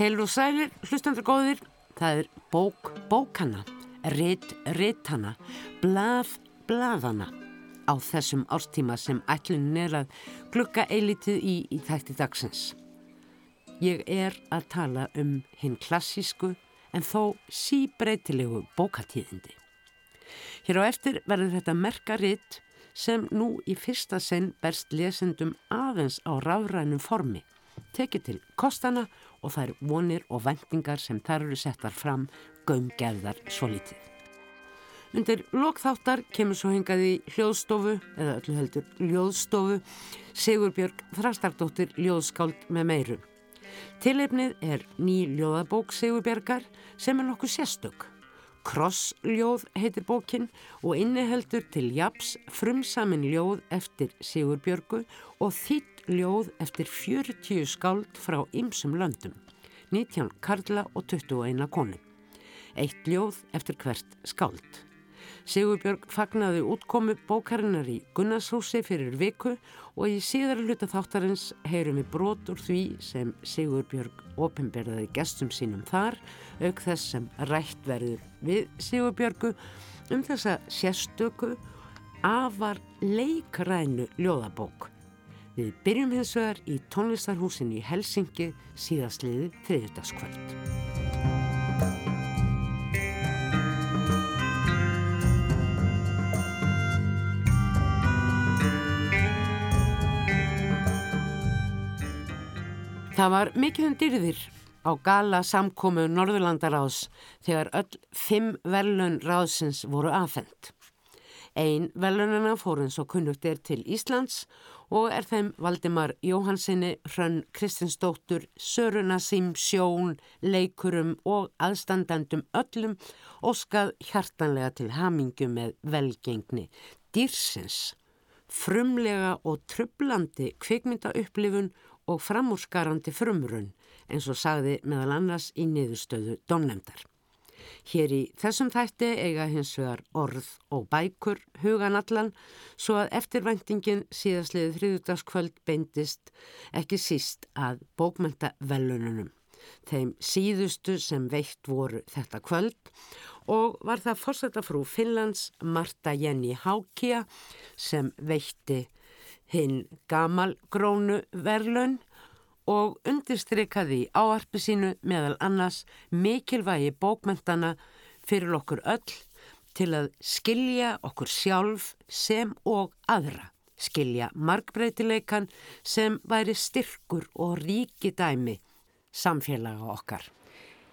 Heilur og sælir, hlustandur góðir, það er bók bókana, ritt rittana, blað blaðana á þessum árstíma sem ætlunin er að glukka eilitið í í þætti dagsins. Ég er að tala um hinn klassísku en þó síbreytilegu bókatíðindi. Hér á eftir verður þetta merka ritt sem nú í fyrsta sinn berst lesendum aðeins á ráðrænum formi, tekið til kostana og þær vonir og vendingar sem þar eru settar fram gömgeðar svo litið. Undir lokþáttar kemur svo hengaði hljóðstofu, eða öllu heldur ljóðstofu, Sigurbjörg Þrastardóttir ljóðskáld með meiru. Tilefnið er ný ljóðabók Sigurbjörgar sem er nokkuð sérstök. Krossljóð heitir bókin og inniheldur til japs frumsamin ljóð eftir Sigurbjörgu og þýtt ljóð eftir 40 skáld frá ymsum löndum, 19 karla og 21 konu. Eitt ljóð eftir hvert skáld. Sigurbjörg fagnaði útkomu bókarinnar í Gunnarshúsi fyrir viku og í síðara hluta þáttarins heyrum við brot úr því sem Sigurbjörg ofinberðaði gestum sínum þar, auk þess sem rætt verður við Sigurbjörgu um þessa sérstöku afar leikrænu ljóðabók. Við byrjum hins vegar í tónlistarhúsin í Helsingi síðastliði þriðdaskvöld. Það var mikilvæg dyrðir á gala samkomu Norðurlandaráðs þegar öll fimm velun ráðsins voru aðfendt. Einn velunina fór eins og kunnugt er til Íslands og er þeim Valdimar Jóhansinni, Hrönn Kristinsdóttur, Söruna Sim, Sjón, Leikurum og aðstandandum öllum óskað hjartanlega til hamingu með velgengni. Dýrsins, frumlega og trublandi kvikmyndaupplifun og framúrskarandi frumrun eins og sagði meðal annars í niðurstöðu domnemdar. Hér í þessum þætti eiga hins vegar orð og bækur huganallan svo að eftirvæntingin síðastliðið þriðudagskvöld beindist ekki síst að bókmenta velununum. Þeim síðustu sem veitt voru þetta kvöld og var það fórsetafrú Finlands Marta Jenny Hákja sem veitti hinn gamalgrónu verlun og undirstrykaði í áarpi sínu meðal annars mikilvægi bókmentana fyrir okkur öll til að skilja okkur sjálf sem og aðra, skilja markbreytileikan sem væri styrkur og ríki dæmi samfélaga okkar.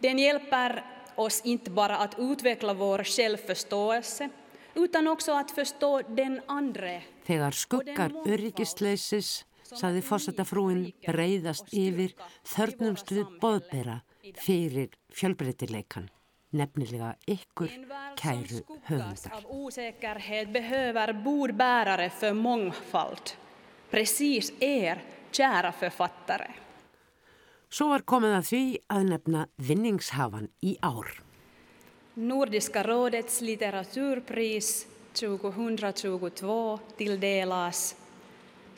Den hjälper oss inte bara att utveckla vår självförståelse utan också att förstå den andre. Þegar skuggar öryggisleysis, saði fósatafrúin, breyðast yfir þörnumst við boðbera fyrir fjölbreytileikan. Nefnilega ykkur kæru höfundar. Svo var komið að því að nefna vinningshafan í ár. Nordiska rådets litteraturpris 2022 tilldelas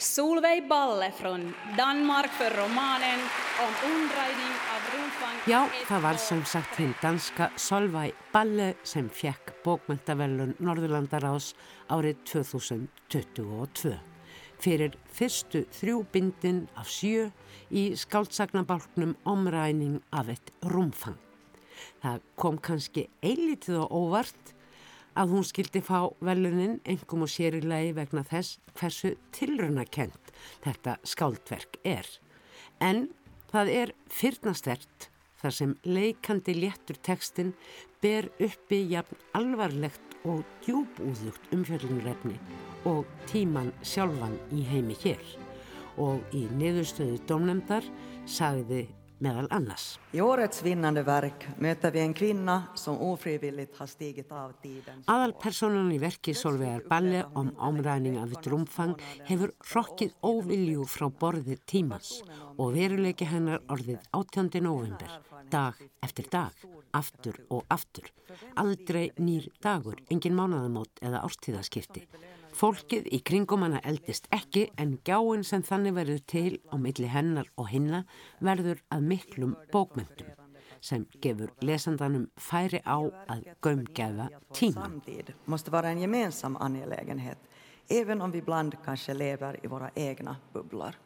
Solveig Balle från Danmark för romanen om undræðing af rúfang. Já, það var sem sagt hinn danska Solveig Balle sem fjekk bókmentavelun Norðurlandaráðs árið 2022 fyrir fyrstu þrjú bindin af sjö í skáltsagnabálknum omræning af eitt rúmfang. Það kom kannski eilítið og óvart að hún skildi fá velunin engum og sér í lagi vegna þess hversu tilrunakent þetta skáldverk er. En það er fyrnastert þar sem leikandi léttur tekstin ber uppi jafn alvarlegt og djúbúðugt umfjöldunrefni og tíman sjálfan í heimi hér. Og í niðurstöðu domnemdar sagði meðal annars. I årets vinnande verk möter vi en kvinna som ofrivilligt har stigit av tiden. Aðalpersonan í verki Solveigar Balle om omræning af eitt rúmfang hefur rokkið óviljú frá borðir tímans og veruleiki hennar orðið 18. november, dag eftir dag, aftur og aftur. Aldrei nýr dagur, engin mánaðamót eða ástíðaskipti. Fólkið í kringum hana eldist ekki en gjáinn sem þannig verður til á milli hennar og hinna verður að miklum bókmyndum sem gefur lesandanum færi á að gömgefa tíman. Samtid måste vara en gemensam angelägenhet, även om vi ibland kanske lever i våra egna bubblor.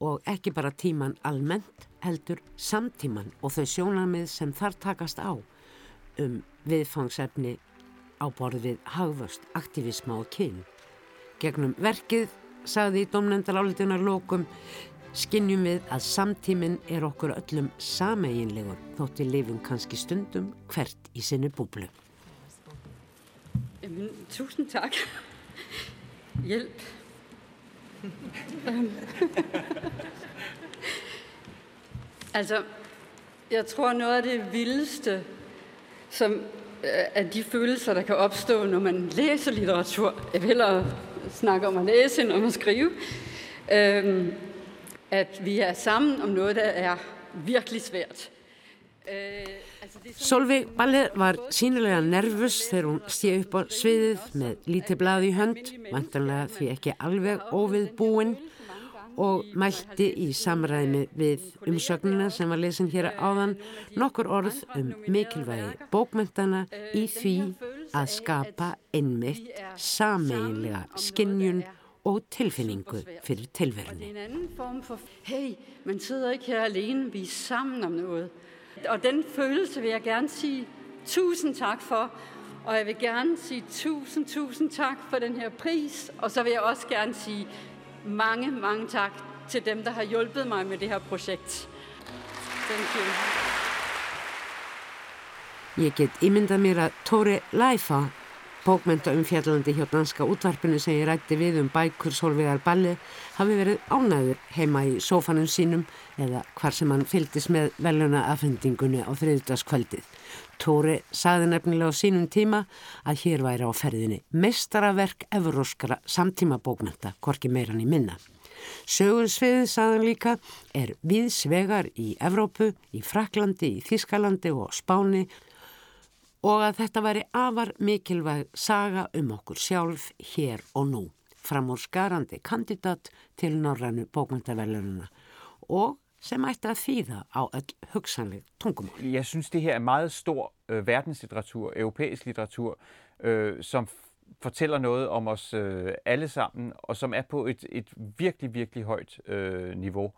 Og ekki bara tíman almennt, heldur samtíman og þau sjónamið sem þar takast á um viðfangsefni á borð við hagvöst, aktivisma og kyn. Gegnum verkið, sagði í domnendal álitunar lókum, skinnjum við að samtíminn er okkur öllum sameiginlegur þótt við lifum kannski stundum hvert í sinni búblu. Jamen, tusind tak. Hjælp. altså, jeg tror noget af det vildeste, som øh, af de følelser, der kan opstå, når man læser litteratur, jeg vil hellere snakke om at læse end om at skrive, øhm, at vi er sammen om noget, der er virkelig svært. Øh, Solveig Ballið var sínilega nervus þegar hún stíði upp á sviðið með lítið blað í hönd, vantanlega því ekki alveg óvið búinn og mælti í samræmi við umsögnuna sem var lesin hér áðan nokkur orð um mikilvægi bókmyndana í því að skapa einmitt sameinlega skinnjun og tilfinningu fyrir tilverunni. Hei, man sidder ikke her alene, vi er sammen om noget. Og den følelse vil jeg gerne sige tusind tak for. Og jeg vil gerne sige tusind, tusind tak for den her pris. Og så vil jeg også gerne sige mange, mange tak til dem, der har hjulpet mig med det her projekt. Thank you. Ég get ímyndað mér að Tóri Læfa Bókmenta umfjallandi hjá danska útvarpinu sem ég rætti við um bækur Solvegar Balli hafi verið ánæður heima í sófanum sínum eða hvar sem hann fyldist með veluna afhendingunni á þriðdaskvöldið. Tóri saði nefnilega á sínum tíma að hér væri á ferðinni mestaraverk evróskara samtíma bókmenta, korki meirann í minna. Sögunsviðið, saðan líka, er viðsvegar í Evrópu, í Fraklandi, í Þískalandi og Spáni og að þetta væri afar mikilvæg saga um okkur sjálf hér og nú, fram úr skarandi kandidat til norrannu bókmyndavelununa og som ætti að þýða á öll hugsanleg tungumál. Jeg synes, det her er meget stor øh, verdenslitteratur, europæisk litteratur, øh, som fortæller noget om os øh, alle sammen, og som er på et, et virkelig, virkelig højt øh, niveau.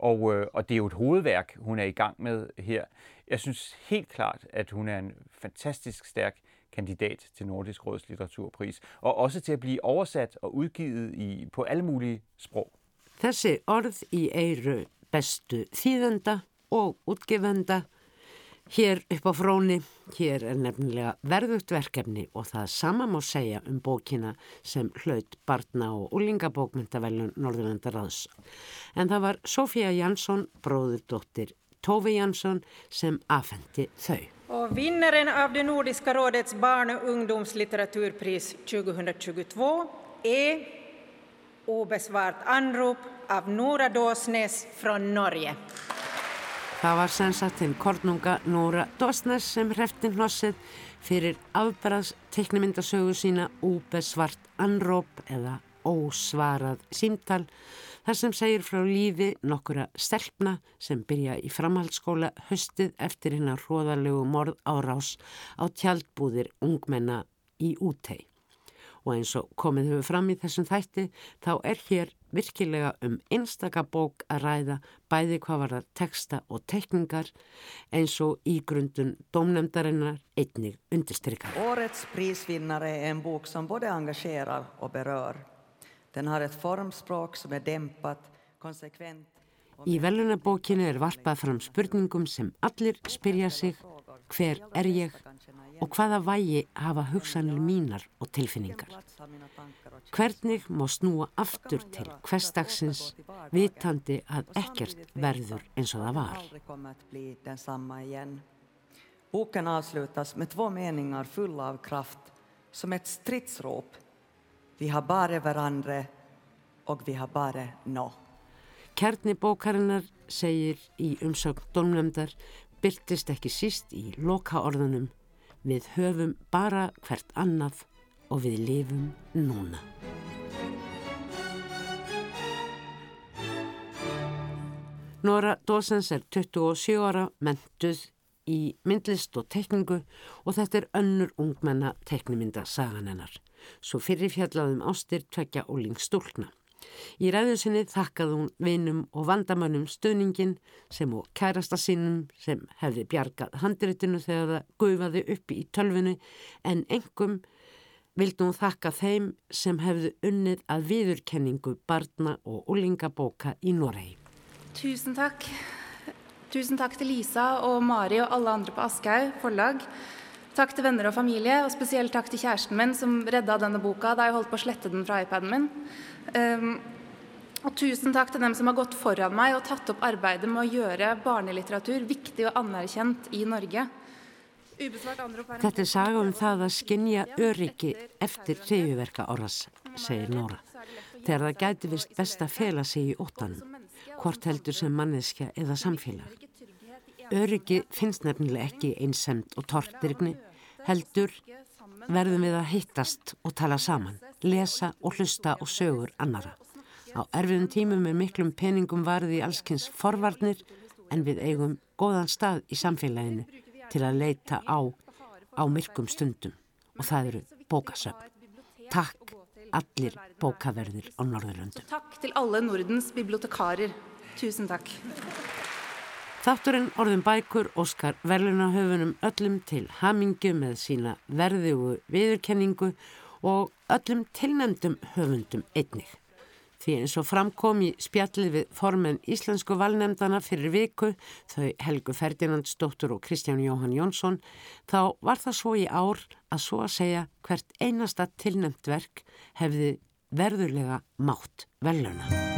Og, øh, og det er jo et hovedværk, hun er i gang med her. Jeg synes helt klart, at hun er en fantastisk stærk kandidat til Nordisk Råds litteraturpris, og også til at blive oversat og udgivet i, på alle mulige sprog. Þessi orð í eiru bestu þýðenda og útgefenda hér upp á fróni, hér er nefnilega verðugt verkefni og það sama má segja um bókina sem hlaut barna og úlingabókmyndavelun Norðurlandaráðs. En það var Sofía Jansson, bróðurdóttir Tove Jansson som afhenti þau. Och vinnaren av det Nordiska rådets barn- och ungdomslitteraturpris 2022 är Obesvart anrop av Nora Dåsnes från Norge. Það var sennsagt hinn kornunga Nóra Dósnes sem hrefti hnossið fyrir afbæðs teknimyndasögu sína Úbesvart anróp eða ósvarað símtal þar sem segir frá lífi nokkura stelpna sem byrja í framhaldsskóla höstið eftir hennar hróðarlegu morð árás á tjaldbúðir ungmenna í útei. Og eins og komið hefur fram í þessum þætti þá er hér virkilega um einstaka bók að ræða bæði hvað var það teksta og tekningar eins og í grundun domnemdarinnar einnig undirstrykar. Årets prisvinnare är en bok som både engagerar och berör. Den har ett formspråk som är dämpat, konsekvent. Í velunabókinu er varpað fram spurningum sem allir spyrja sig hver er ég og hvaða vægi hafa hugsanir mínar og tilfinningar. Hvernig má snúa aftur til hverstagsins vitandi að ekkert verður eins og það var. Boken avslutas med två meningar fulla av kraft som ett stridsrop Vi har bara varandra og vi har bara nå. Kjarni bókarinnar segir í umsögn dómnefndar byrtist ekki síst í loka orðunum við höfum bara hvert annað og við lifum núna. Nora Dawsons er 27 ára, mentuð í myndlist og tekningu og þetta er önnur ungmenna teknimynda sagan hennar. Svo fyrir fjallaðum ástir tvekja og lingstúlkna. Í ræðusinni þakkaði hún vinum og vandamönnum stöðningin sem og kærasta sínum sem hefði bjargað handritinu þegar það gufaði uppi í tölvinu en engum vildi hún þakka þeim sem hefðu unnið að viðurkenningu barna og úlingabóka í Noregi. Tusen takk. Tusen takk til Lisa og Mari og alle andre på Aschehoug forlag. Takk til venner og familie, og spesielt takk til kjæresten min som redda denne boka da jeg holdt på å slette den fra iPaden min. Um, og tusen takk til dem som har gått foran meg og tatt opp arbeidet med å gjøre barnelitteratur viktig og anerkjent í Norge. Þetta er saga um það að skinja öryggi eftir hriðjuverka áras, segir Nóra. Þegar það gæti vist best að fela sig í óttanum, hvort heldur sem manneskja eða samfélag. Öryggi finnst nefnilega ekki einsemt og tortirgni, heldur verðum við að hittast og tala saman, lesa og hlusta og sögur annara. Á erfiðum tímum er miklum peningum varði í allskynns forvarnir en við eigum góðan stað í samfélaginu til að leita á, á myrkum stundum og það eru bókasöfn. Takk allir bókaverðir á Norðurlöndum. Takk til alle Nordens bibliotekarer. Tusen takk. Þátturinn orðin bækur Óskar verðlunahöfunum öllum til hamingu með sína verðugu viðurkenningu og öllum tilnæmdum höfundum einnig. Því eins og framkom í spjallið við formen íslensku valnemdana fyrir viku, þau Helgu Ferdinandsdóttur og Kristján Jóhann Jónsson, þá var það svo í ár að svo að segja hvert einasta tilnæmt verk hefði verðurlega mátt veluna.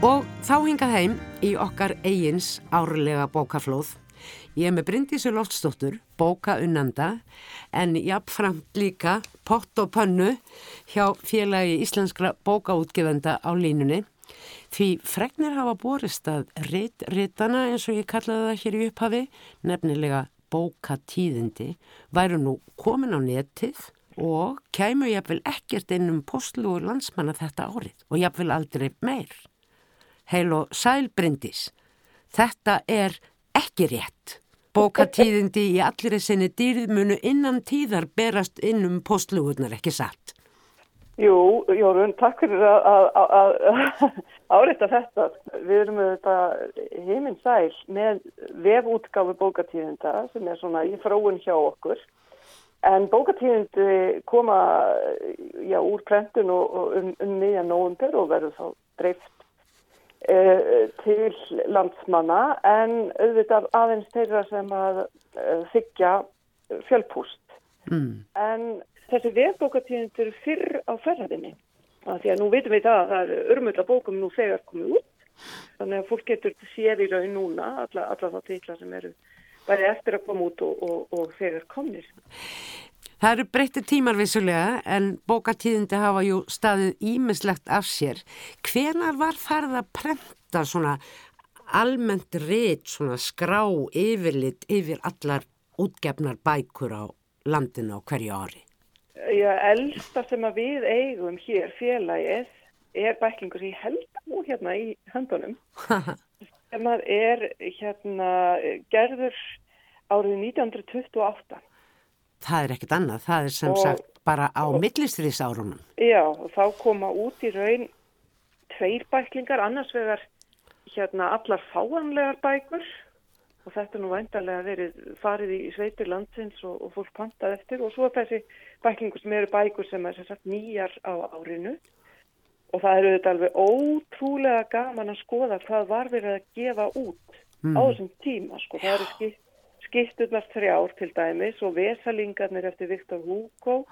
Og þá hingað heim í okkar eigins árlega bókaflóð. Ég er með Bryndísu Loftsdóttur, bókaunnanda, en jafnframt líka pott og pönnu hjá félagi íslenskra bókaútgefenda á línunni. Því fregnir hafa borist að rit-ritana eins og ég kallaði það hér í upphafi, nefnilega bókatíðindi, væru nú komin á netið og kæmu jáfnvel ekkert inn um postlu og landsmanna þetta árið og jáfnvel aldrei meir heil og sælbrindis. Þetta er ekki rétt. Bókatíðindi í allir þessinni dýrðmunu innan tíðar berast inn um postlugunar, ekki satt? Jú, Jórun, takk fyrir að áreita þetta. Við erum auðvitað heiminn sæl með vefútgáfi bókatíðinda sem er svona í fróun hjá okkur. En bókatíðindi koma já, úr prentun og, og um, um miðjan nógumper og verður þá dreift til landsmanna en auðvitað aðeins þeirra sem að eh, þykja fjölpúst. Mm. En þessi vefbókatíðindur fyrr á ferðinni. Því að nú vitum við það að það er örmulla bókum nú þegar komið út. Þannig að fólk getur séð í raun núna alla, alla þá títla sem eru bæði eftir að koma út og, og, og þegar komnir. Það eru breyttir tímar vissulega en bókatíðindi hafa jú staðið ímislegt af sér. Hvenar var farið að prenta svona almennt rétt svona skrá yfirlit yfir allar útgefnar bækur á landinu á hverju ári? Já, elsta sem að við eigum hér félagið er bæklingur sem ég held nú hérna í höndunum. sem að er hérna gerður árið 1928 það er ekkit annað, það er sem og, sagt bara á millistriðsárunum. Já, og þá koma út í raun tveir bæklingar, annars vegar hérna allar fáanlegar bækur. Og þetta er nú væntalega verið farið í sveitir landsins og, og fólk pantað eftir. Og svo er þessi bæklingur sem eru bækur sem er sem sagt nýjar á árinu. Og það eru þetta alveg ótrúlega gaman að skoða hvað var verið að gefa út mm. á þessum tíma sko, það eru skipt skipturnar þrjár til dæmis og vesalingarnir eftir Viktor Hugo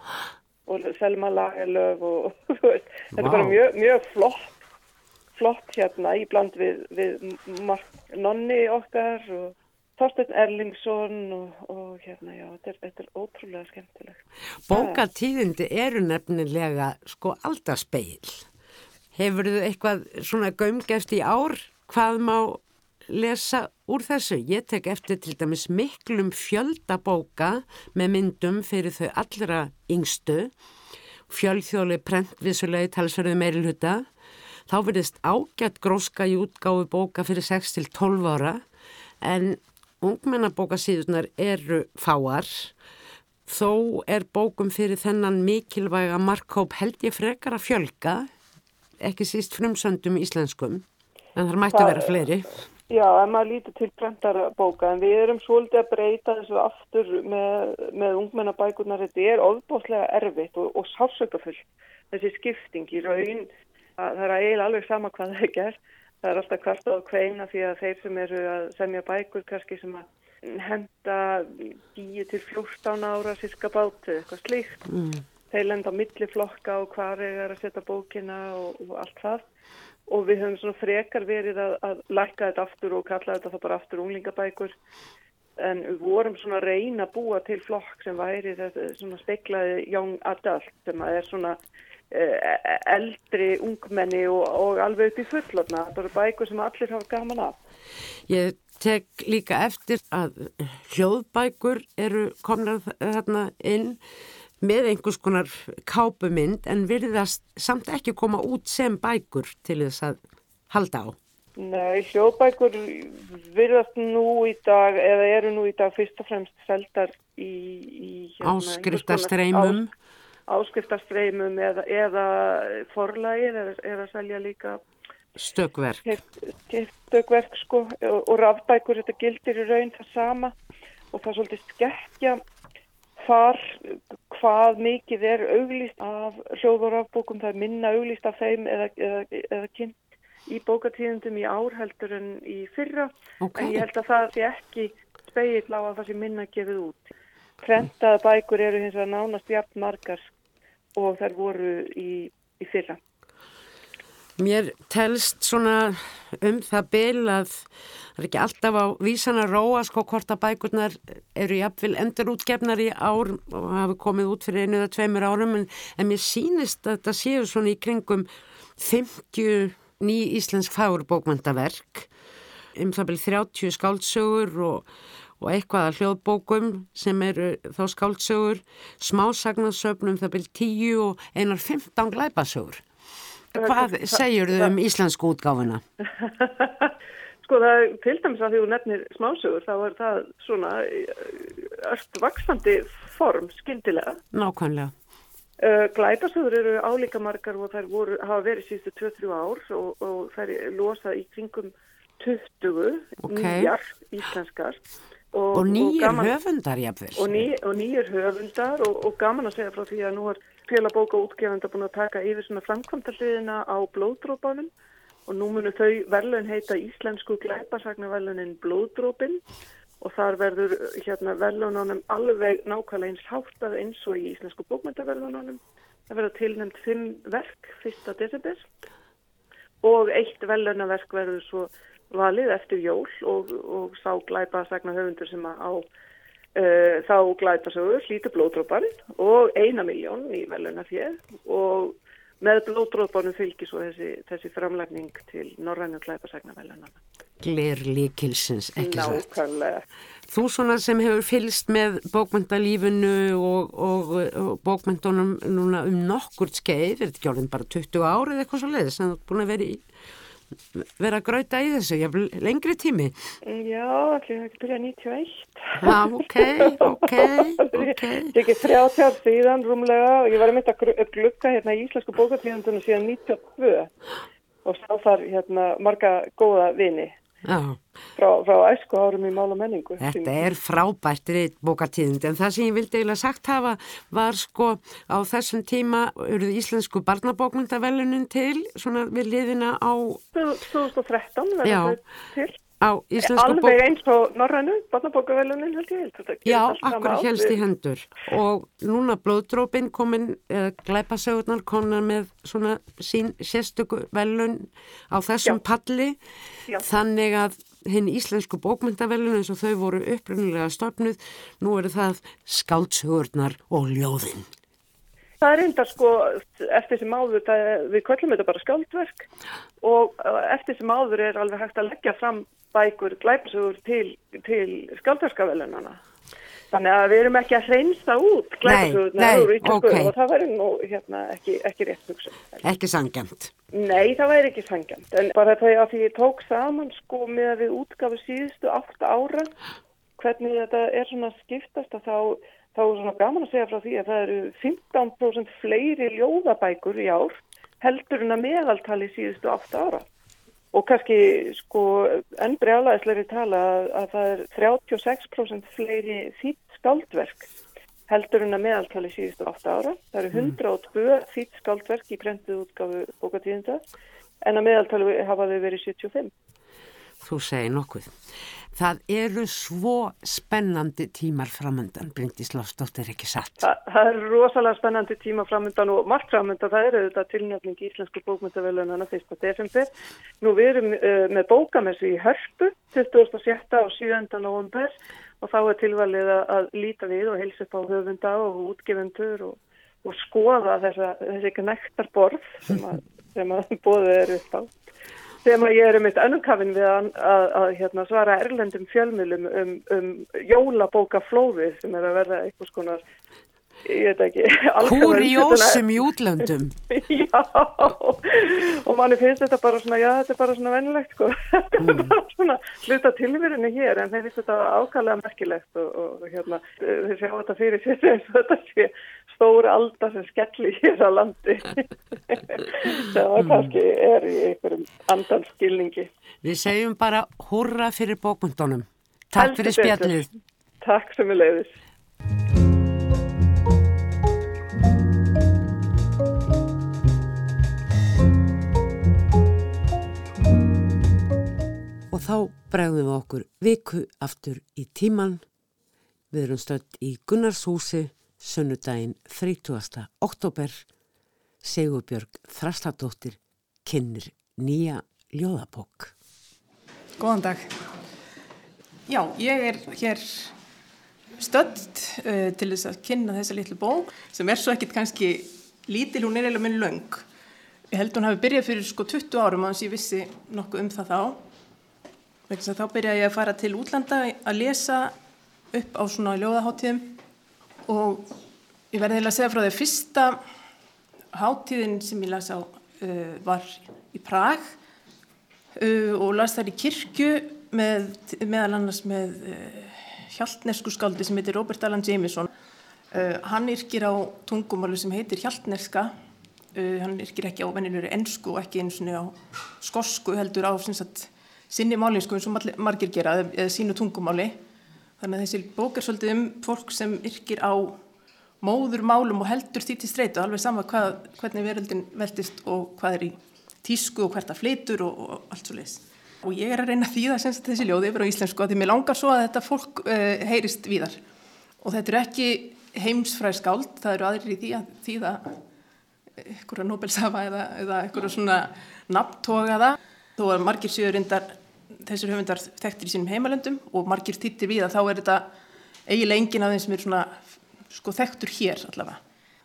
og Selma Lagerlöf og veist, þetta er bara mjög, mjög flott flott hérna íbland við, við Mark Nonni okkar og Þorstein Erlingsson og, og hérna, já, þetta er, þetta er ótrúlega skemmtilegt. Bókatíðindi eru nefnilega sko aldarspeil. Hefur þau eitthvað svona gömgeft í ár? Hvað má lesa úr þessu? Ég tek eftir til dæmis miklum fjöldabóka með myndum fyrir þau allra yngstu. Fjöldþjóli prentvísulegi talsverðu meilhuta. Þá verðist ágætt gróska í útgáfu bóka fyrir 6-12 ára en ungmennabókasíðunar eru fáar þó er bókum fyrir þennan mikilvæga markkóp held ég frekar að fjölga ekki síst frumsöndum íslenskum en þar mættu vera fleiri Já, en maður lítur til brendara bóka en við erum svolítið að breyta þessu aftur með, með ungmennabækunar þetta er ofbóðslega erfitt og, og sásökafull þessi skipting í raun. Það er eiginlega alveg sama hvað það er gert. Það er alltaf kvart á kveina því að þeir sem eru að semja bækur kannski sem að henda 10 til 14 ára síska bátu, eitthvað slíkt. Mm. þeir lenda á milliflokka og hvar er að setja bókina og, og allt það og við höfum svona frekar verið að, að lækka þetta aftur og kalla þetta þá bara aftur unglingabækur. En við vorum svona að reyna að búa til flokk sem væri þetta svona speiklaði young adult sem að er svona Eh, eldri ungmenni og, og alveg upp í fullotna bara bækur sem allir hafa gaman af. Ég tek líka eftir að hljóðbækur eru komnar þarna inn með einhvers konar kápumynd en virðast samt ekki koma út sem bækur til þess að halda á. Nei, hljóðbækur virðast nú í dag eða eru nú í dag fyrst og fremst seldar í, í hérna, áskriftarstreymum. áskriftarstreymum eða, eða forlægir er að selja líka stökverk. stökverk sko og, og rafbækur þetta gildir í raun það sama og það er svolítið skekkja hvar hvað mikið er auglýst af hljóð og rafbókum það er minna auglýst af þeim eða, eða, eða kynnt í bókatíðundum í ár heldur en í fyrra okay. en ég held að það sé ekki speill á að það sé minna gefið út prentaða bækur eru hins vegar nánast jafn margar og þær voru í, í fyrra. Mér telst svona um það byl að það er ekki alltaf á vísan að róa sko hvort að bækurnar eru jafnvel endur útgefnar í ár og hafi komið út fyrir einu eða tveimur árum en, en mér sínist að þetta séu svona í kringum 50 ný íslensk fagurbókmæntaverk um það byrju 30 skáldsögur og og eitthvað að hljóðbókum sem eru þá skáldsögur, smásagnarsöfnum það byrjum tíu og einar 15 glæpasögur. Hvað segjur þau um íslensku útgáfuna? Sko það er til dæmis að því þú nefnir smásögur þá er það svona öll vaksandi form skildilega. Nákvæmlega. Glæpasögur eru álíka margar og þær voru, hafa verið síðustu 2-3 ár og, og þær losað í kringum 20 okay. nýjar íslenskar Og, og nýjur höfundar jáfnvel. Og, ný, og nýjur höfundar og, og gaman að segja frá því að nú er félagboka útgefanda búin að taka yfir svona framkvæmdaliðina á blóðdrópanum og nú munum þau verðlun heita Íslensku glæpasagnaverðlunin blóðdrópin og þar verður hérna verðlunanum alveg nákvæmlega eins háttað eins og í Íslensku bókmyndaverðlunanum. Það verður tilnæmt fimm verk fyrsta desember. Og eitt verðlunaverk verður svo valið eftir jól og, og sá glæpa sagna höfundur sem á uh, þá glæpa sögur hlítur blóðdróparinn og eina miljón í veluna fér og með blóðdróparinn fylgir svo þessi, þessi framlægning til norrænu glæpa sagna veluna. Gler líkilsins, ekki svo. Nákvæmlega. Þú svona sem hefur fylst með bókmyndalífinu og, og, og bókmyndunum núna um nokkurt skeið, er þetta ekki orðin bara 20 árið eitthvað svo leiðis en þú er búin að vera í vera að gröta í þessu, ég hef lengri tími. Já, allir hefði byrjað 91 Já, ok, ok, ok. Þetta er ekki 30 ár síðan rúmlega og ég var að mynda að glukka hérna í Íslensku bókatíðandunum síðan 92 og sá þar hérna marga góða vini frá, frá æsku árum í mál og menningu. Þetta er frábært reynd bókatíðund en það sem ég vildi eiginlega sagt hafa var sko á þessum tíma eruð íslensku barnabókmyndavelunin til svona við liðina á 2013 verður þau til Alveg eins og Norrænu, barnabókavelunin held ég held Já, akkur helst í hendur og núna blóðdrópin komin uh, glæpasögurnar konar með svona sín sérstöku velun á þessum Já. palli Já. þannig að hinn íslensku bókmyndavelun eins og þau voru upprunnilega stofnuð, nú eru það skáldsugurnar og ljóðinn. Það er enda sko, eftir sem áður, það, við kvöllum þetta bara skáldverk og uh, eftir sem áður er alveg hægt að leggja fram bækur glæpsugur til, til skáldverkavelunana. Þannig að við erum ekki að hreinsa út glæpasugurnar úr ítöku okay. og það væri nú hérna, ekki, ekki rétt hugsa. Ekki sangjant? Nei, það væri ekki sangjant. En bara það að því ég tók saman sko með að við útgafu síðustu 8 ára hvernig þetta er svona skiptast að þá, þá er svona gaman að segja frá því að það eru 15% fleiri ljóðabækur í ár heldur en að meðaltali síðustu 8 ára. Og kannski sko enn brjálæðisleiri tala að, að það er 36% fleiri þýtt skáldverk heldur en að meðaltali síðustu 8 ára. Það eru 102 mm. þýtt skáldverk í prentuð útgafu bókatíðinda en að meðaltali hafa þau verið 75. Þú segir nokkuð. Það eru svo spennandi tímar framöndan, Bryndís Lofsdóttir, ekki satt? Þa, það eru rosalega spennandi tímar framöndan og margt framöndan, það eru þetta tilnefning í Íslensku bókmyndavelunana 1. desember. Nú við erum uh, með bókamessu í Hörpu, 27. og 7. november og þá er tilvalið að líta við og helsa upp á höfunda og útgefundur og, og skoða þessa, þessi knektar borð sem að, að bóðið eru á sem að ég er um eitt önnumkafin við að, að, að hérna, svara erlendum fjölmjölum um, um jólabókaflóði sem er að verða einhvers konar ég veit ekki Kurjósum í útlöndum. Já og manni finnst þetta bara svona já þetta er bara svona vennilegt sko. þetta mm. er bara svona hluta tilverinu hér en þeir finnst þetta ákvæmlega merkilegt og, og hérna þeir sjá þetta fyrir sér eins og þetta sé stóri aldar sem skelli hér á landi. Það mm. kannski er í einhverjum andanskilningi Við segjum bara hurra fyrir bókmyndunum Takk fyrir spjallið. Takk sem við leiðis Og þá bregðum við okkur viku aftur í tíman. Við erum stöld í Gunnarshúsi, sunnudaginn 30. oktober. Segurbjörg Þrastadóttir kynir nýja ljóðabokk. Góðan dag. Já, ég er hér stöld uh, til þess að kynna þessa litlu bók sem er svo ekkit kannski lítil, hún er eiginlega minn laung. Ég held hún hafi byrjað fyrir sko 20 árum að ég vissi nokkuð um það þá Þá byrjaði ég að fara til útlanda að lesa upp á svona ljóðaháttíðum og ég verði að segja frá því að fyrsta háttíðin sem ég las á uh, var í Prag uh, og las þar í kirkju með, meðal annars með uh, hjaltnesku skáldi sem heitir Robert Allan Jameson. Uh, hann yrkir á tungumálu sem heitir hjaltneska, uh, hann yrkir ekki á venninuri ennsku og ekki eins og á skosku heldur á sem sagt sinni málinsku eins og margir gera eða sínu tungumáli. Þannig að þessi bók er svolítið um fólk sem yrkir á móður málum og heldur því til streytu alveg sama hvað, hvernig veröldin veltist og hvað er í tísku og hvert að flitur og, og allt svo leiðis og ég er að reyna því að senst þessi ljóði yfir á íslensku að því mér langar svo að þetta fólk uh, heyrist víðar. Og þetta er ekki heimsfræð skáld, það eru aðrir í því að því að einhverja Nobelsafa eða, eða einhverja svona nafntogaða. Þó að margir séu reyndar þessir höfundar þekktir í sínum heimalöndum og margir tittir við að þá er þetta eiginlega engin af þeim sem er svona sko þekktur hér allavega.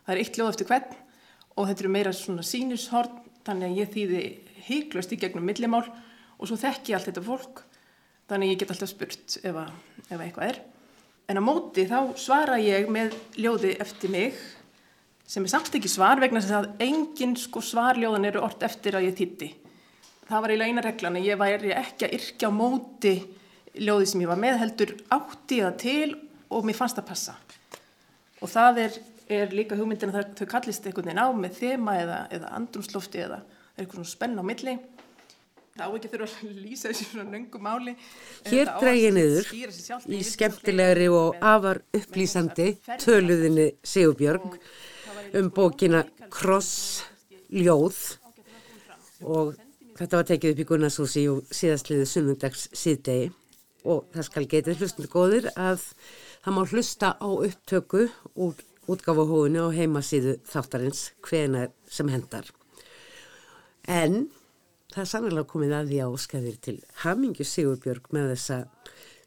Það er eitt ljóð eftir hvern og þetta eru meira svona sínushorn þannig að ég þýði heiklust í gegnum millimál og svo þekki allt þetta fólk þannig að ég get alltaf spurt ef, að, ef að eitthvað er. En á móti þá svara ég með ljóði eftir mig sem er samt ekki svar vegna þess að engin sko svarljóðan eru orð eftir að ég þýtti það var eiginlega eina reglan að ég væri ekki að yrkja á móti ljóði sem ég var með heldur átti það til og mér fannst það passa. Og það er, er líka hugmyndin að þau kallist einhvern veginn á með þema eða, eða andrumslofti eða eitthvað svona spenn á milli. Þá ekki þurfa að lýsa þessi svona nöngum máli. Hér drægir niður í skemmtilegri og afar upplýsandi töluðinni Sigurbjörg um bókina Kross ljóð. Og Þetta var tekið upp í Gunnarshúsi og síðastliðið sunnundags síðdegi og það skal getið hlustundu góðir að það má hlusta á upptöku úr útgáfuhóinu á heimasíðu þáttarins hvena sem hendar. En það er sannlega komið að því að óskaðir til Hamingju Sigurbjörg með þessa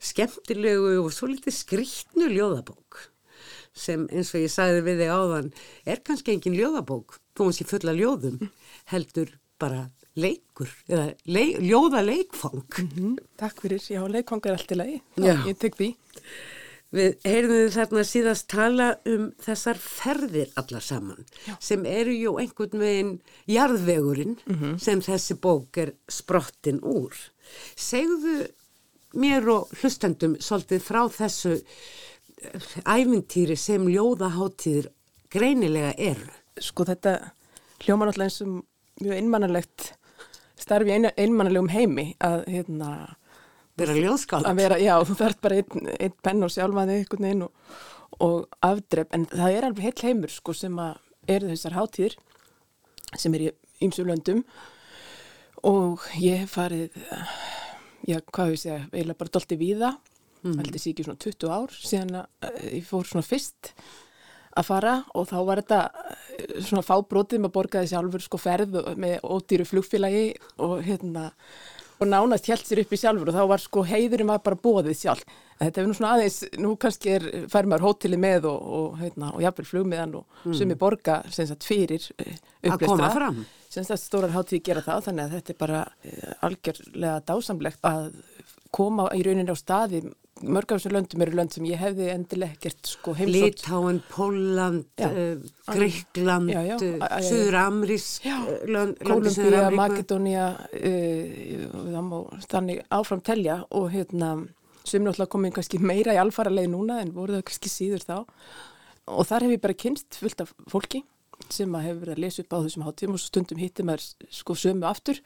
skemmtilegu og svo litið skrítnu ljóðabók sem eins og ég sagði við þig áðan er kannski engin ljóðabók þó hans ég fulla ljóðum heldur bara leikur eða leik, ljóða leikfang mm -hmm. Takk fyrir, já leikfang er allt í lagi ég tek því Við heyrðum þarna síðast tala um þessar ferðir allar saman Já. sem eru jú einhvern veginn jarðvegurinn mm -hmm. sem þessi bók er sprottin úr. Segðu mér og hlustendum svolítið frá þessu eh, ævintýri sem ljóðaháttíðir greinilega eru. Sko þetta hljóma náttúrulega eins og mjög einmannalegt starfi ein, einmannalegum heimi að hérna vera ljóðskáld. að vera, já, þú þarf bara einn, einn penn og sjálfaði einhvern veginn og, og afdrepp, en það er alveg heil heimur sko sem að eru þessar hátíðir sem er í ymsu löndum. Og ég hef farið já, hvað hefur ég segja eiginlega bara dolti víða. Mm. held ég sé ekki svona 20 ár síðan að ég fór svona fyrst að fara og þá var þetta eh, svona fábrótið með að borgaði sjálfur sko ferð með ódýru flugfélagi og hérna og nánast held sér upp í sjálfur og þá var sko heiðurinn var bara bóðið sjálf. Þetta er nú svona aðeins, nú kannski er, fær maður hóteli með og, og, heitna, og jafnvel flugmiðan og mm. sumi borga sagt, fyrir koma fram. Semst að stórar hátíð gera það, þannig að þetta er bara uh, algjörlega dásamlegt að koma í rauninni á staði mörg af þessum löndum eru lönd sem ég hefði endilega ekkert sko heimsótt. Litáen, Póland, uh, Greikland Suður-Amrísk Kolumbíja, Makedónia uh, þannig áfram telja og hérna sem náttúrulega komið kannski meira í alfaralegi núna en voru það kannski síður þá. Og þar hef ég bara kynst fullt af fólki sem að hefur verið að lesa upp á þessum hátíum og stundum hittum er sko sömu aftur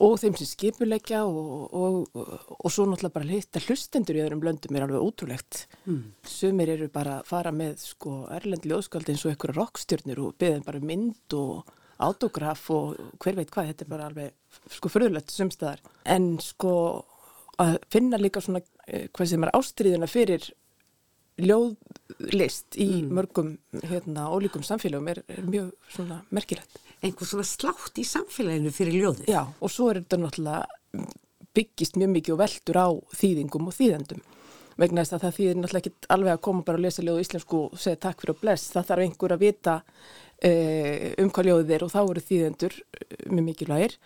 og þeim sem skipuleggja og, og, og, svo náttúrulega bara hitta hlustendur í öðrum löndum er alveg ótrúlegt. Mm. Sumir eru bara að fara með sko erlendi ljóðskald eins og einhverja rockstjörnir og beðin bara mynd og autograf og hver veit hvað, þetta er bara alveg sko förðulegt sumstaðar. En sko að finna líka svona eh, hvað sem er ástriðina fyrir ljóðlist í mm. mörgum hérna ólíkum samfélagum er, er mjög svona merkilegt. Einhver svona slátt í samfélaginu fyrir ljóði. Já og svo er þetta náttúrulega byggist mjög mikið og veldur á þýðingum og þýðendum vegna þess að það þýðir náttúrulega ekki alveg að koma bara að lesa ljóðu íslensku og segja takk fyrir og bless. Það þarf einhver að vita uh, um hvað ljóðið er og þá eru þýðendur uh, mjög mikilvægir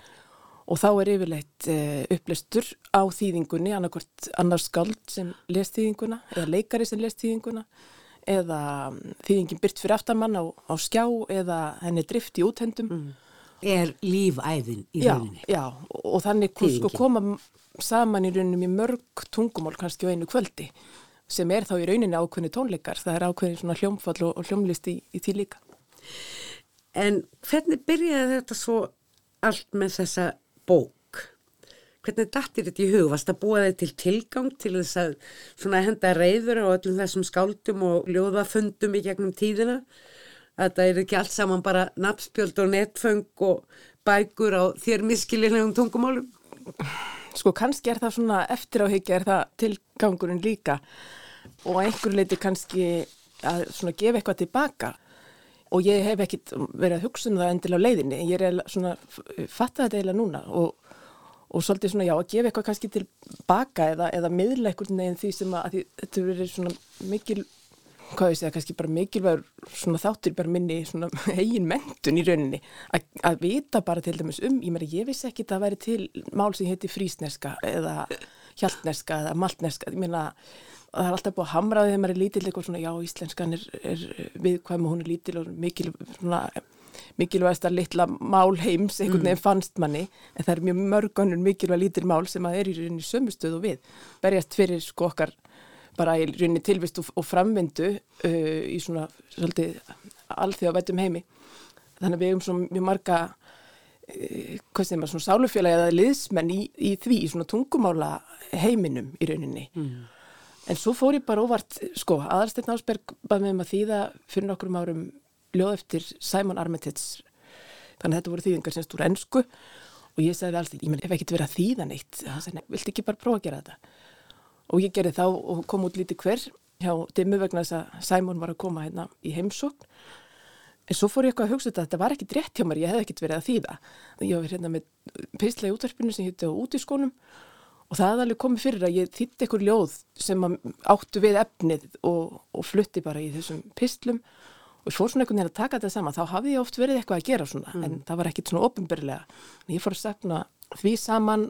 og þá er yfirleitt uh, upplistur á þýðingunni, annarkort annars skald sem les þýðinguna eða leikari sem les þýðinguna eða mm, þýðingin byrt fyrir aftamann á, á skjá eða henni drift í úthendum. Mm. Er lífæðin í já, rauninni? Já, og þannig sko, koma saman í rauninni mörg tungumál kannski á einu kvöldi sem er þá í rauninni ákveðni tónleikar. Það er ákveðni svona hljómfall og, og hljómlist í, í því líka. En hvernig byrjaði þetta svo allt með þessa bók. Hvernig dættir þetta í hug? Varst það búið til tilgang til þess að henda reyður á öllum þessum skáldum og ljóðafundum í gegnum tíðina? Að það er ekki allt saman bara napspjöld og netföng og bækur á þér miskilinlegum tungumálum? Sko kannski er það svona eftir áhyggja er það tilgangurinn líka og einhver leiti kannski að svona gefa eitthvað tilbaka og ég hef ekkit verið að hugsa um það endilega á leiðinni, ég er svona fatta þetta eiginlega núna og, og svolítið svona já að gefa eitthvað kannski tilbaka eða, eða miðla einhvern veginn því sem að því, þetta verið svona mikil hvað ég segja, kannski bara mikilvægur svona þáttur bara minni svona eigin mentun í rauninni, að, að vita bara til dæmis um, ég meina ég vissi ekki að það væri til mál sem heiti frísneska eða hjaltneska eða maltneska, ég meina það er alltaf búið að hamraði þegar maður er lítil eitthvað svona já íslenskan er, er viðkvæm og hún er lítil og mikil, mikilvægast að litla mál heims einhvern veginn mm. fannst manni en það er mjög mörgunur mikilvæg lítil mál sem að er í rauninni sömustöðu við berjast fyrir sko okkar bara í rauninni tilvist og, og framvindu uh, í svona svolítið alþjóða vætum heimi þannig að við hefum svona mjög marga uh, hvað sem er svona sálufélagi eða liðsmenn í, í því í svona tungumála heiminum í rauninni mm. En svo fór ég bara óvart, sko, aðalsteinn Ásberg bæði með maður þýða fyrir nokkrum árum ljóð eftir Simon Armitage. Þannig að þetta voru þýðingar sem stúr ennsku og ég sagði alltaf, ég menn, ef ekki verið að þýða neitt, það sagði, vilt ekki bara prófa að gera þetta? Og ég gerði þá og kom út lítið hver hjá dimmu vegna þess að Simon var að koma hérna í heimsókn En svo fór ég eitthvað að hugsa þetta, þetta var ekkit rétt hjá mér, ég hef ekkit verið að þýða. Ég var hérna með pistla í útvarpinu sem hitti á út í skónum og það alveg komið fyrir að ég þýtti eitthvað ljóð sem áttu við efnið og, og flutti bara í þessum pistlum og ég fór svona einhvern veginn að taka þetta saman, þá hafði ég oft verið eitthvað að gera svona, mm. en það var ekkit svona ofinbyrlega. Ég fór að stefna því saman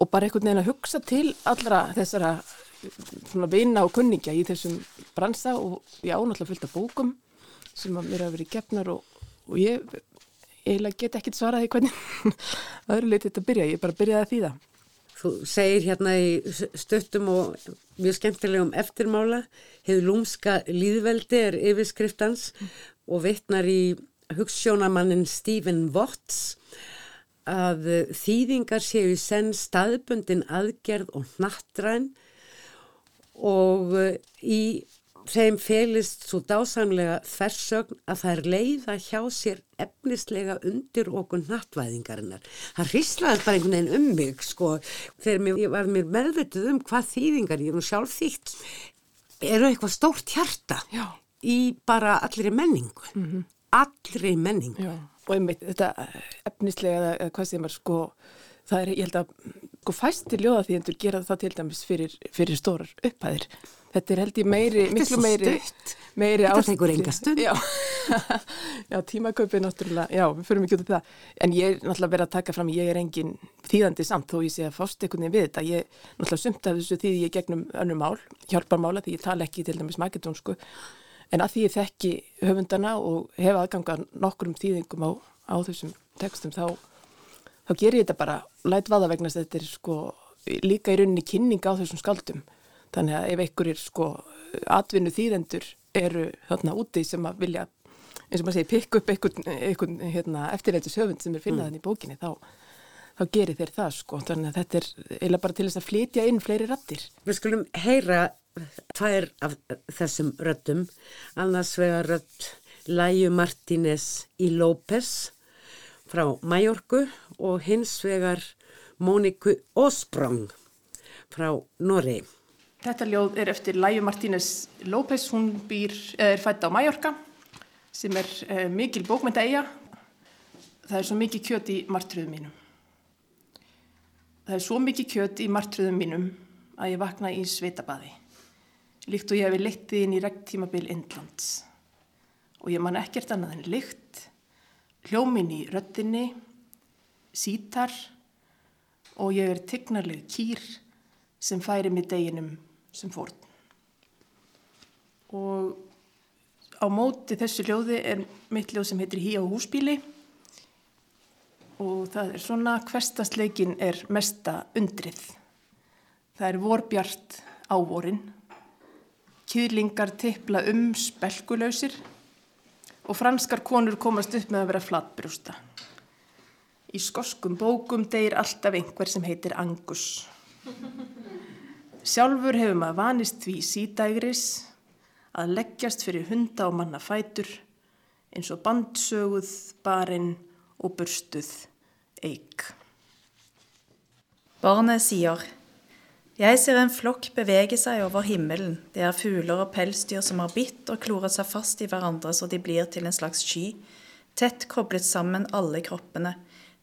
og bara einhvern veginn að hugsa til allra þessara svona vina og kunningja í þessum bransa og ég ánáttúrulega fylgta bókum sem að mér hafa verið gefnar og, og ég eiginlega get ekkert svaraði hvernig öðru leiti þetta byrja, ég bara byrjaði að þýða. Þú segir hérna í stöttum og mjög skemmtilegum eftirmála, hefur lúmska líðveldi er yfirskriftans og vittnar í hugssjónamannin Stephen Watts að þýðingar séu senn staðbundin aðgerð og nattræn og í þeim felist svo dásamlega þversögn að það er leiða hjá sér efnislega undir okkur nattvæðingarinnar. Það hrislaði bara einhvern veginn um mig sko þegar mér, ég var mér meðvitið um hvað þýðingar ég er nú sjálf þýtt eru eitthvað stórt hjarta Já. í bara allri menningu. Mm -hmm. Allri menningu. Já. Og einmitt þetta efnislega eða hvað sem er sko það er, ég held að sko fæstir ljóða því endur gera það til dæmis fyrir, fyrir stórar upphæðir Þetta er held ég meiri, miklu meiri, meiri ást. Þetta tekur enga stund. Já, já tímaköpið náttúrulega, já, við fyrir mikið út af það. En ég er náttúrulega verið að taka fram, ég er engin þýðandi samt þó ég sé að fást einhvern veginn við þetta. Ég náttúrulega sumt af þessu þýði ég gegnum önnum mál, hjálparmála því ég tala ekki til dæmis makedónsku. En að því ég þekki höfundana og hefa aðganga nokkrum þýðingum á, á þessum tekstum þá, þá ger ég þetta bara læt vaða vegna þetta er sko líka í rauninni kynning á þessum skaldum Þannig að ef einhverjir sko atvinnu þýðendur eru þarna úti sem að vilja, eins og maður segir, pikk upp einhvern, einhvern hérna, eftirreitis höfund sem er finnað mm. í bókinni, þá, þá gerir þeir það sko. Þannig að þetta er eiginlega bara til þess að flytja inn fleiri rattir. Við skulum heyra tvær af þessum röttum, annars vegar rött Læju Martínez í López frá Majorku og hins vegar Móniku Osprong frá Norri. Þetta ljóð er eftir Læju Martínez López, hún býr, er fætt á Mallorca sem er eh, mikil bókmynda eiga. Það er svo mikið kjöt í martröðum mínum. Það er svo mikið kjöt í martröðum mínum að ég vakna í sveitabadi. Líkt og ég hefði leittið inn í regntímabil Indlands. Og ég man ekkert annað en lykt, hljómin í röttinni, sítar og ég er tignarlega kýr sem færi mig deginum sem fórn. Og á móti þessu ljóði er mitt ljóð sem heitir Hí á húsbíli og það er svona hverstasleikin er mesta undrið. Það er vorbjart á vorin, kýðlingar tippla um spelkulöysir og franskar konur komast upp með að vera flatbrústa. Í skoskum bókum deyir alltaf einhver sem heitir Angus. Sjálfur hefur maður vanist því sídægris að leggjast fyrir hunda og manna fætur eins og bandsöguð, barinn og burstuð eik. Barnet sier Jeg ser en flokk bevege seg over himmelen. Det er fugler og pelsdyr som har bitt og kloret seg fast i hverandre så de blir til en slags sky, tett koblet sammen alle kroppene,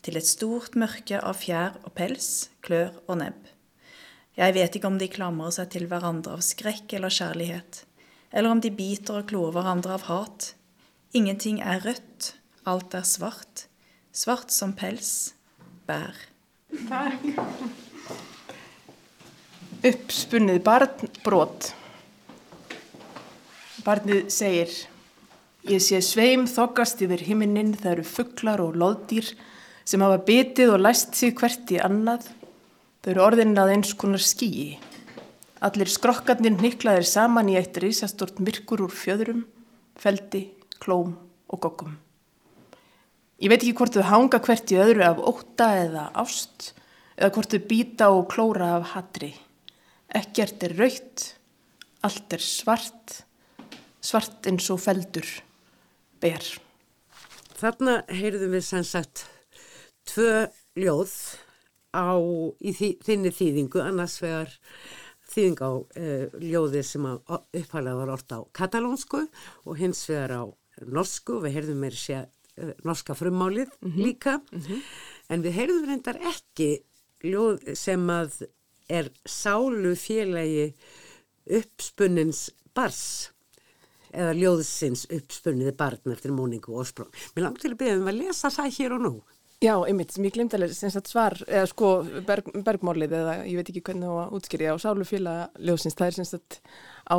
til et stort mørke av fjær og pels, klør og nebb. Jeg vet ikke om de klamrer seg til hverandre av skrekk eller kjærlighet, eller om de biter og klorer hverandre av hat. Ingenting er rødt, alt er svart. Svart som pels, bær. Takk. Uppspunnið barnbrot. Barnið segir Ég sé sveim þokkast yfir himinin, það eru fugglar og loðdýr sem hafa bitið og læst sig hvert í annað Þau eru orðinni að eins konar skýi. Allir skrokkarnir niklaðir saman í eitt risastort myrkur úr fjöðrum, feldi, klóm og gokkum. Ég veit ekki hvort þau hanga hvert í öðru af óta eða ást eða hvort þau býta og klóra af hatri. Ekkert er raukt, allt er svart, svart eins og feldur, ber. Þarna heyrðum við sann sagt tvö ljóð á í þi, þinni þýðingu annars vegar þýðing á uh, ljóði sem upphælega var orta á katalónsku og hins vegar á norsku, við heyrðum meira sér uh, norska frummálið líka, en við heyrðum reyndar ekki ljóð sem að er sálu félagi uppspunnins bars eða ljóðsins uppspunniði barn eftir móningu og sprung. Mér langt til að beða um að lesa það hér og nú. Já, einmitt, ég glemt að sagt svar, eða sko berg, bergmálið eða ég veit ekki hvernig það var útskýrið á sálufélag ljóðsins, það er sem sagt á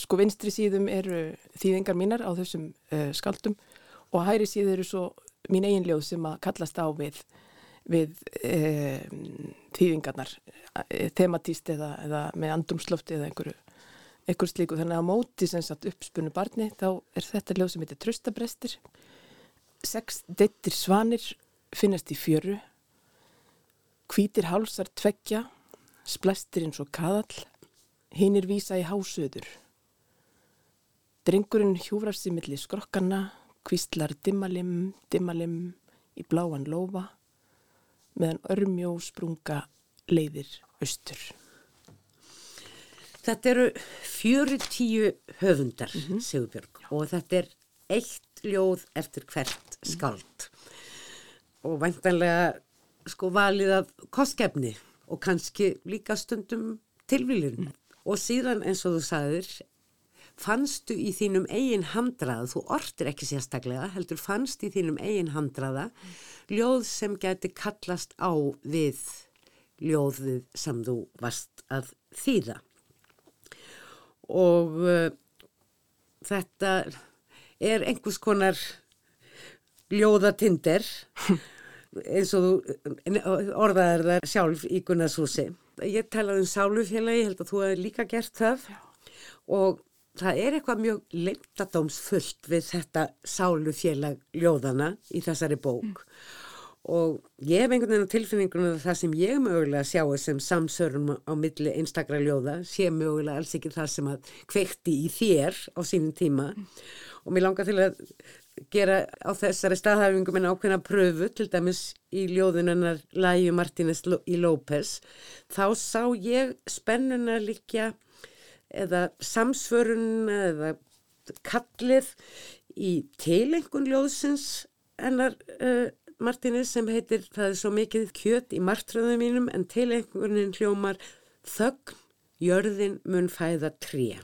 sko vinstri síðum eru þýðingar mínar á þessum uh, skaldum og hæri síður eru svo mín eigin ljóð sem að kallast á við, við uh, þýðingarnar, uh, tematíst eða, eða með andrumslofti eða einhverju einhver slíku, þannig að á móti sem sagt uppspunnu barni, þá er þetta ljóð sem heitir Tröstabrestir sex deittir svanir finnast í fjöru hvítir hálsar tveggja splestir eins og kaðall hinnir vísa í hásöður. Drengurinn hjúfrar sér milli skrokkanna kvíslar dimmalim, dimmalim í bláan lófa meðan örmjó sprunga leiðir austur. Þetta eru fjöru tíu höfundar, Sigurbjörg, og þetta er eitt ljóð eftir hvert skald. Og væntanlega sko valið af kostkefni og kannski líka stundum tilvílun. Og síðan eins og þú sagðir, fannstu í þínum eigin handraða, þú ortir ekki sérstaklega, heldur fannst í þínum eigin handraða, ljóð sem geti kallast á við ljóðið sem þú varst að þýða og uh, þetta er einhvers konar ljóðatinder eins og þú orðaðar það sjálf í Gunnarshúsi. Ég talaði um sálufélagi, ég held að þú hefði líka gert það. Já. og það er eitthvað mjög leimtadómsfullt við þetta sálufélag ljóðana í þessari bók. Mm. Og ég hef einhvern veginn á tilfinningunum að það sem ég mögulega sjáu sem samsörun á milli einstakra ljóða sé mögulega alls ekki það sem að kveikti í þér á sínum tíma. Og mér langar til að gera á þessari staðhæfingum en ákveðna pröfu til dæmis í ljóðunarnar Læju Martínez í López. Þá sá ég spennuna líka eða samsvörun eða kallið í tilengun ljóðsins ennar uh, Martínez sem heitir Það er svo mikið kjöt í martröðum mínum en til einhvernin hljómar þögn, jörðin mun fæða tré.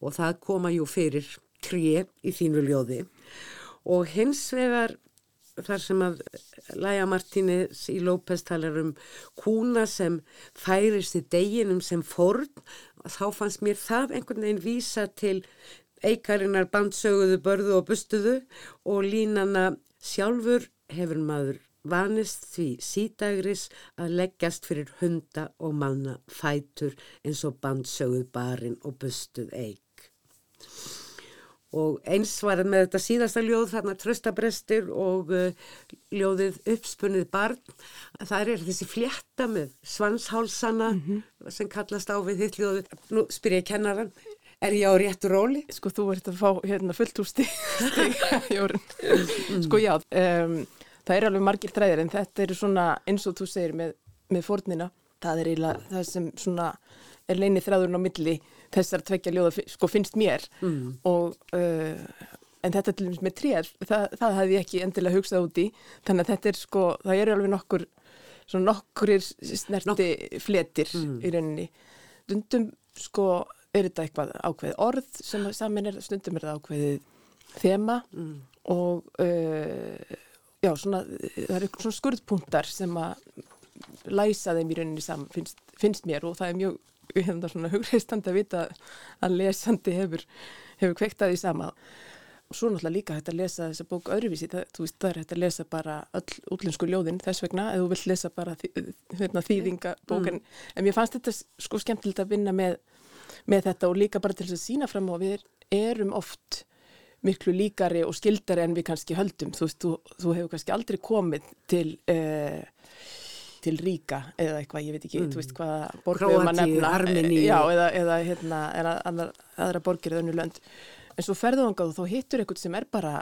Og það koma jú fyrir tré í þínu ljóði og hins vegar þar sem að Laja Martínez í López talar um kúna sem færist í deginum sem forn þá fannst mér það einhvern veginn vísa til eikarinnar bandsöguðu, börðu og bustuðu og línana sjálfur hefur maður vanist því sídagris að leggjast fyrir hunda og manna fætur eins og bandsöguð barinn og bustuð eig. Og eins var með þetta síðasta ljóð þarna tröstabrestir og uh, ljóðið uppspunnið barn. Það er þessi flétta með svanshálsana mm -hmm. sem kallast á við þitt ljóðið. Nú spyr ég kennaran, er ég á réttu róli? Sko þú ert að fá hérna fullt úr stík, Jórn. Sko já, um, það er alveg margir þræðir en þetta eru svona eins og þú segir með, með fórnina, það er eiginlega það sem svona er leinið þræðurinn á milli þessar tvekja ljóða sko finnst mér mm. og uh, en þetta til dæmis með trér það, það hefði ég ekki endilega hugsað út í þannig að þetta er sko, það eru alveg nokkur svona nokkurir snerti Nok fletir mm. í rauninni stundum sko er þetta eitthvað ákveð orð sem samin er stundum er þetta ákveðið þema mm. og uh, já, svona, það eru svona skurðpuntar sem að læsa þeim í rauninni saman finnst, finnst mér og það er mjög hérna svona hugreistandi að vita að lesandi hefur, hefur kveiktað í sama og svo náttúrulega líka hægt að lesa þessa bók öðruvísi, það, þú veist það er hægt að lesa bara öll útlensku ljóðin þess vegna eða þú vilt lesa bara hérna, þýðinga bókan, mm. en mér fannst þetta sko skemmtilegt að vinna með, með þetta og líka bara til þess að sína fram og við erum oft miklu líkari og skildari en við kannski höldum. Þú veist, þú, þú hefur kannski aldrei komið til, uh, til Ríka eða eitthvað, ég veit ekki, mm. þú veist hvaða borgum að nefna. Armeni. Já, eða, eða hérna, aðra, aðra borgir eða önnu lönd. En svo ferðu þangað og þá hittur eitthvað sem er bara,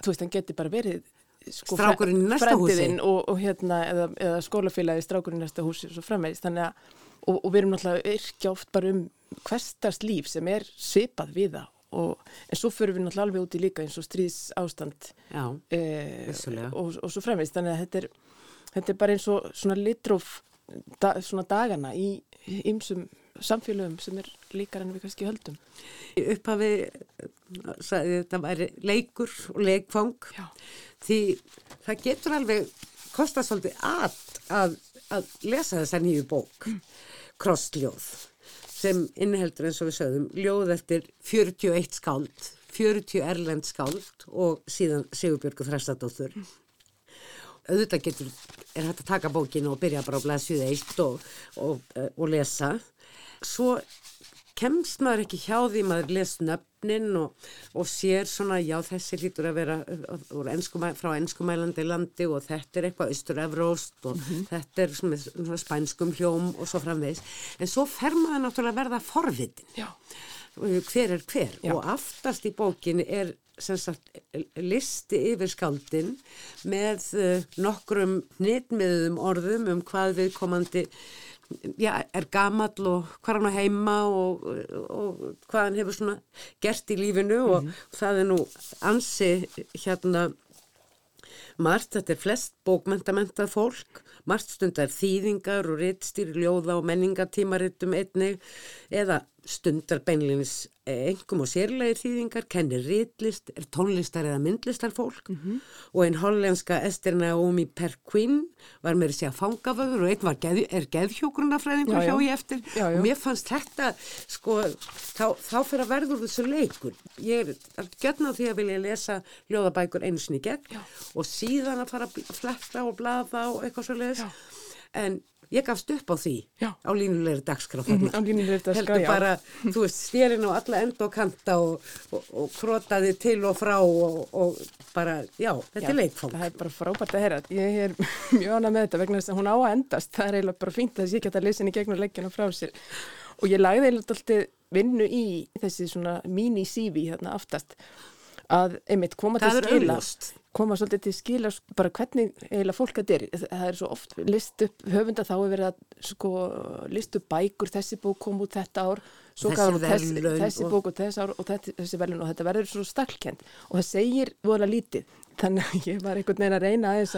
þú veist, hann getur bara verið sko, strákurinn í næsta húsi og, og hérna, eða, eða skólafélagi strákurinn í næsta húsi og svo framvegist, þannig að og, og við erum náttúrulega yrkja oft bara um hverstast líf sem er svipað við það og, en svo förum við náttúrulega alveg úti líka eins og stríðs ástand Já, eh, og, og svo fremvist þannig að þetta er, þetta er bara eins og svona litróf da, svona dagana í ymsum samfélögum sem er líkar en við kannski höldum. Í upphafi eh, sagði þetta væri leikur og leikfang. Já. því það getur alveg kostað svolítið að, að, að lesa þessa nýju bók Krossljóð sem inniheldur eins og við sögðum ljóð eftir 41 skáld 40 erlend skáld og síðan Sigurbjörgu Þrastadóttur auðvitað getur, er hægt að taka bókinu og byrja bara á blæðsjuð eitt og, og, eh, og lesa. Svo kemst maður ekki hjá því maður les nöfnin og, og sér svona já þessi lítur að vera uh, enskumæ, frá enskumælandi landi og þetta er eitthvað austur-evróst og þetta er svona, svona spænskum hljóm og svo framvegis. En svo fer maður náttúrulega að verða forvitin. Já. hver er hver? Já. og aftast í bókinni er sagt listi yfir skáldin með uh, nokkrum hnitmiðum orðum um hvað við komandi já, er gamall og hvað hann á heima og, og hvað hann hefur svona gert í lífinu og það er nú ansi hérna margt, þetta er flest bókmentamentað fólk, margt stundar þýðingar og rittstýri ljóða og menningatímarittum einnig eða stundar beinlinis engum og sérlegir þýðingar, kennir ritlist, er tónlistar eða myndlistar fólk og einn hollenska Esther Naomi Perquin var með þessi að fangavöður og einn var geð, er geðhjógrunafræðingur Já, já. hjá ég eftir. Já, já. og mér fannst þetta sko, þá, þá fyrir að verður þessu leikur. Ég er gjötna á því að vilja lesa ljóðabækur einu sinni gegn og síðan að fara að fletta og blaða og eitthvað svo leiðis en ég gafst upp á því Já. á línulegri dagskrá Mhm, þarna á línulegri heldur já. bara, þú veist, stjerin á alla enda og kanta og, og, og krotaði til og frá og, og bara, já, þetta er leikfang Það er bara frábært að heyra. Ég er mjög ánað með þetta vegna þess að hún á að endast. Það er eiginlega bara fínt að þess að ég geta að lesa henni gegnum leggina frá sér. Og ég lagði eiginlega alltaf vinnu í þessi svona mini-CV hérna aftast að einmitt koma til Það er skila. Koma svolítið til skila bara hvernig eiginlega fólk þetta er það er svo oft list upp höfunda þá er verið að sko list upp bækur þessi bók kom út þetta ár Þessi þessi, þessi og- bók út þessi ár og þetta, þessi verðlun og þetta verður svo stakklkend og það segir vola lítið þannig að ég var einhvern veginn að reyna að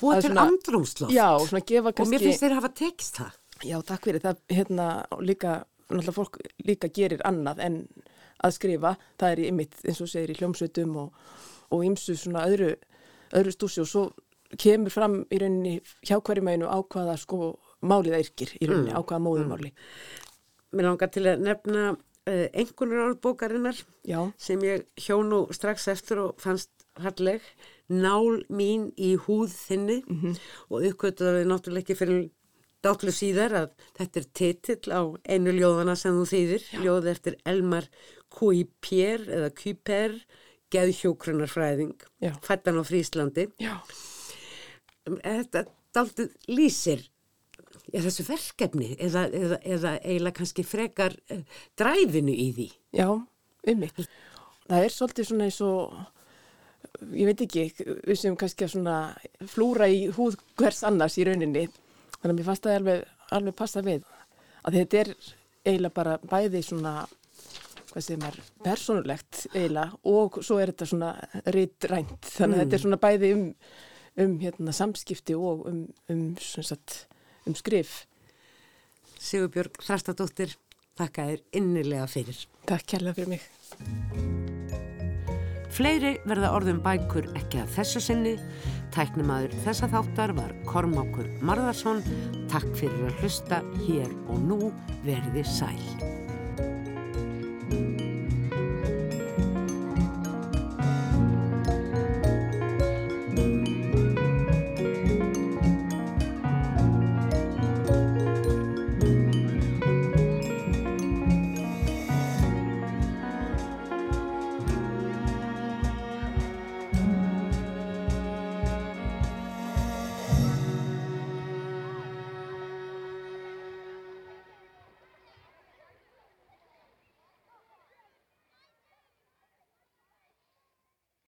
Búa að til svona- andrúmsloft. já, svona gefa og mér kannski finnst þeir hafa tekst það Já, takk fyrir. Það hérna og líka, náttúrulega fólk líka gerir annað en að skrifa. Það er í mitt, eins og segir, í hljómsveitum og, og ymsu svona öðru, öðru stúsi og svo kemur fram í rauninni hjá hverju meginu á hvaða sko málið það yrkir í rauninni, á hvaða móðumáli. Mér langar til að nefna uh, einhvernur orðbókarinnar Já, sem ég hjó nú strax eftir og fannst halleg Nál mín í húð þinni og uppkvöldaði náttúrulega ekki fyrir dátlu síðar að þetta er titill á einu ljóðana sem þú þýðir, ljóð eftir Elmar Kuiper eða Kuiper, geðhjókrunarfræðing, fættan á Fríslandi. já, Þetta dálítið lýsir er þessu verkefni eða, eða, eða eiginlega kannski frekar uh, dræfinu í því. já, einmitt. Það er svolítið svona eins og, ég veit ekki, við sem kannski að svona flúra í húð hvers annars í rauninni. Þannig að mér fannst það alveg, alveg passa við. Að þetta er eiginlega bara bæði svona, hvað segir maður, persónulegt eiginlega og svo er þetta svona ritrænt. Þannig að þetta er svona bæði um, um hérna, samskipti og um, um, sagt, um skrif. Sigurbjörg Þrastadóttir, þakka þér innilega fyrir. Takk kærlega fyrir mig. Fleiri verða orðum bækur ekki að þessu sinni. Tæknimaður þessa þáttar var Kormákur Marðarsson. Takk fyrir að hlusta hér og nú verði sæl.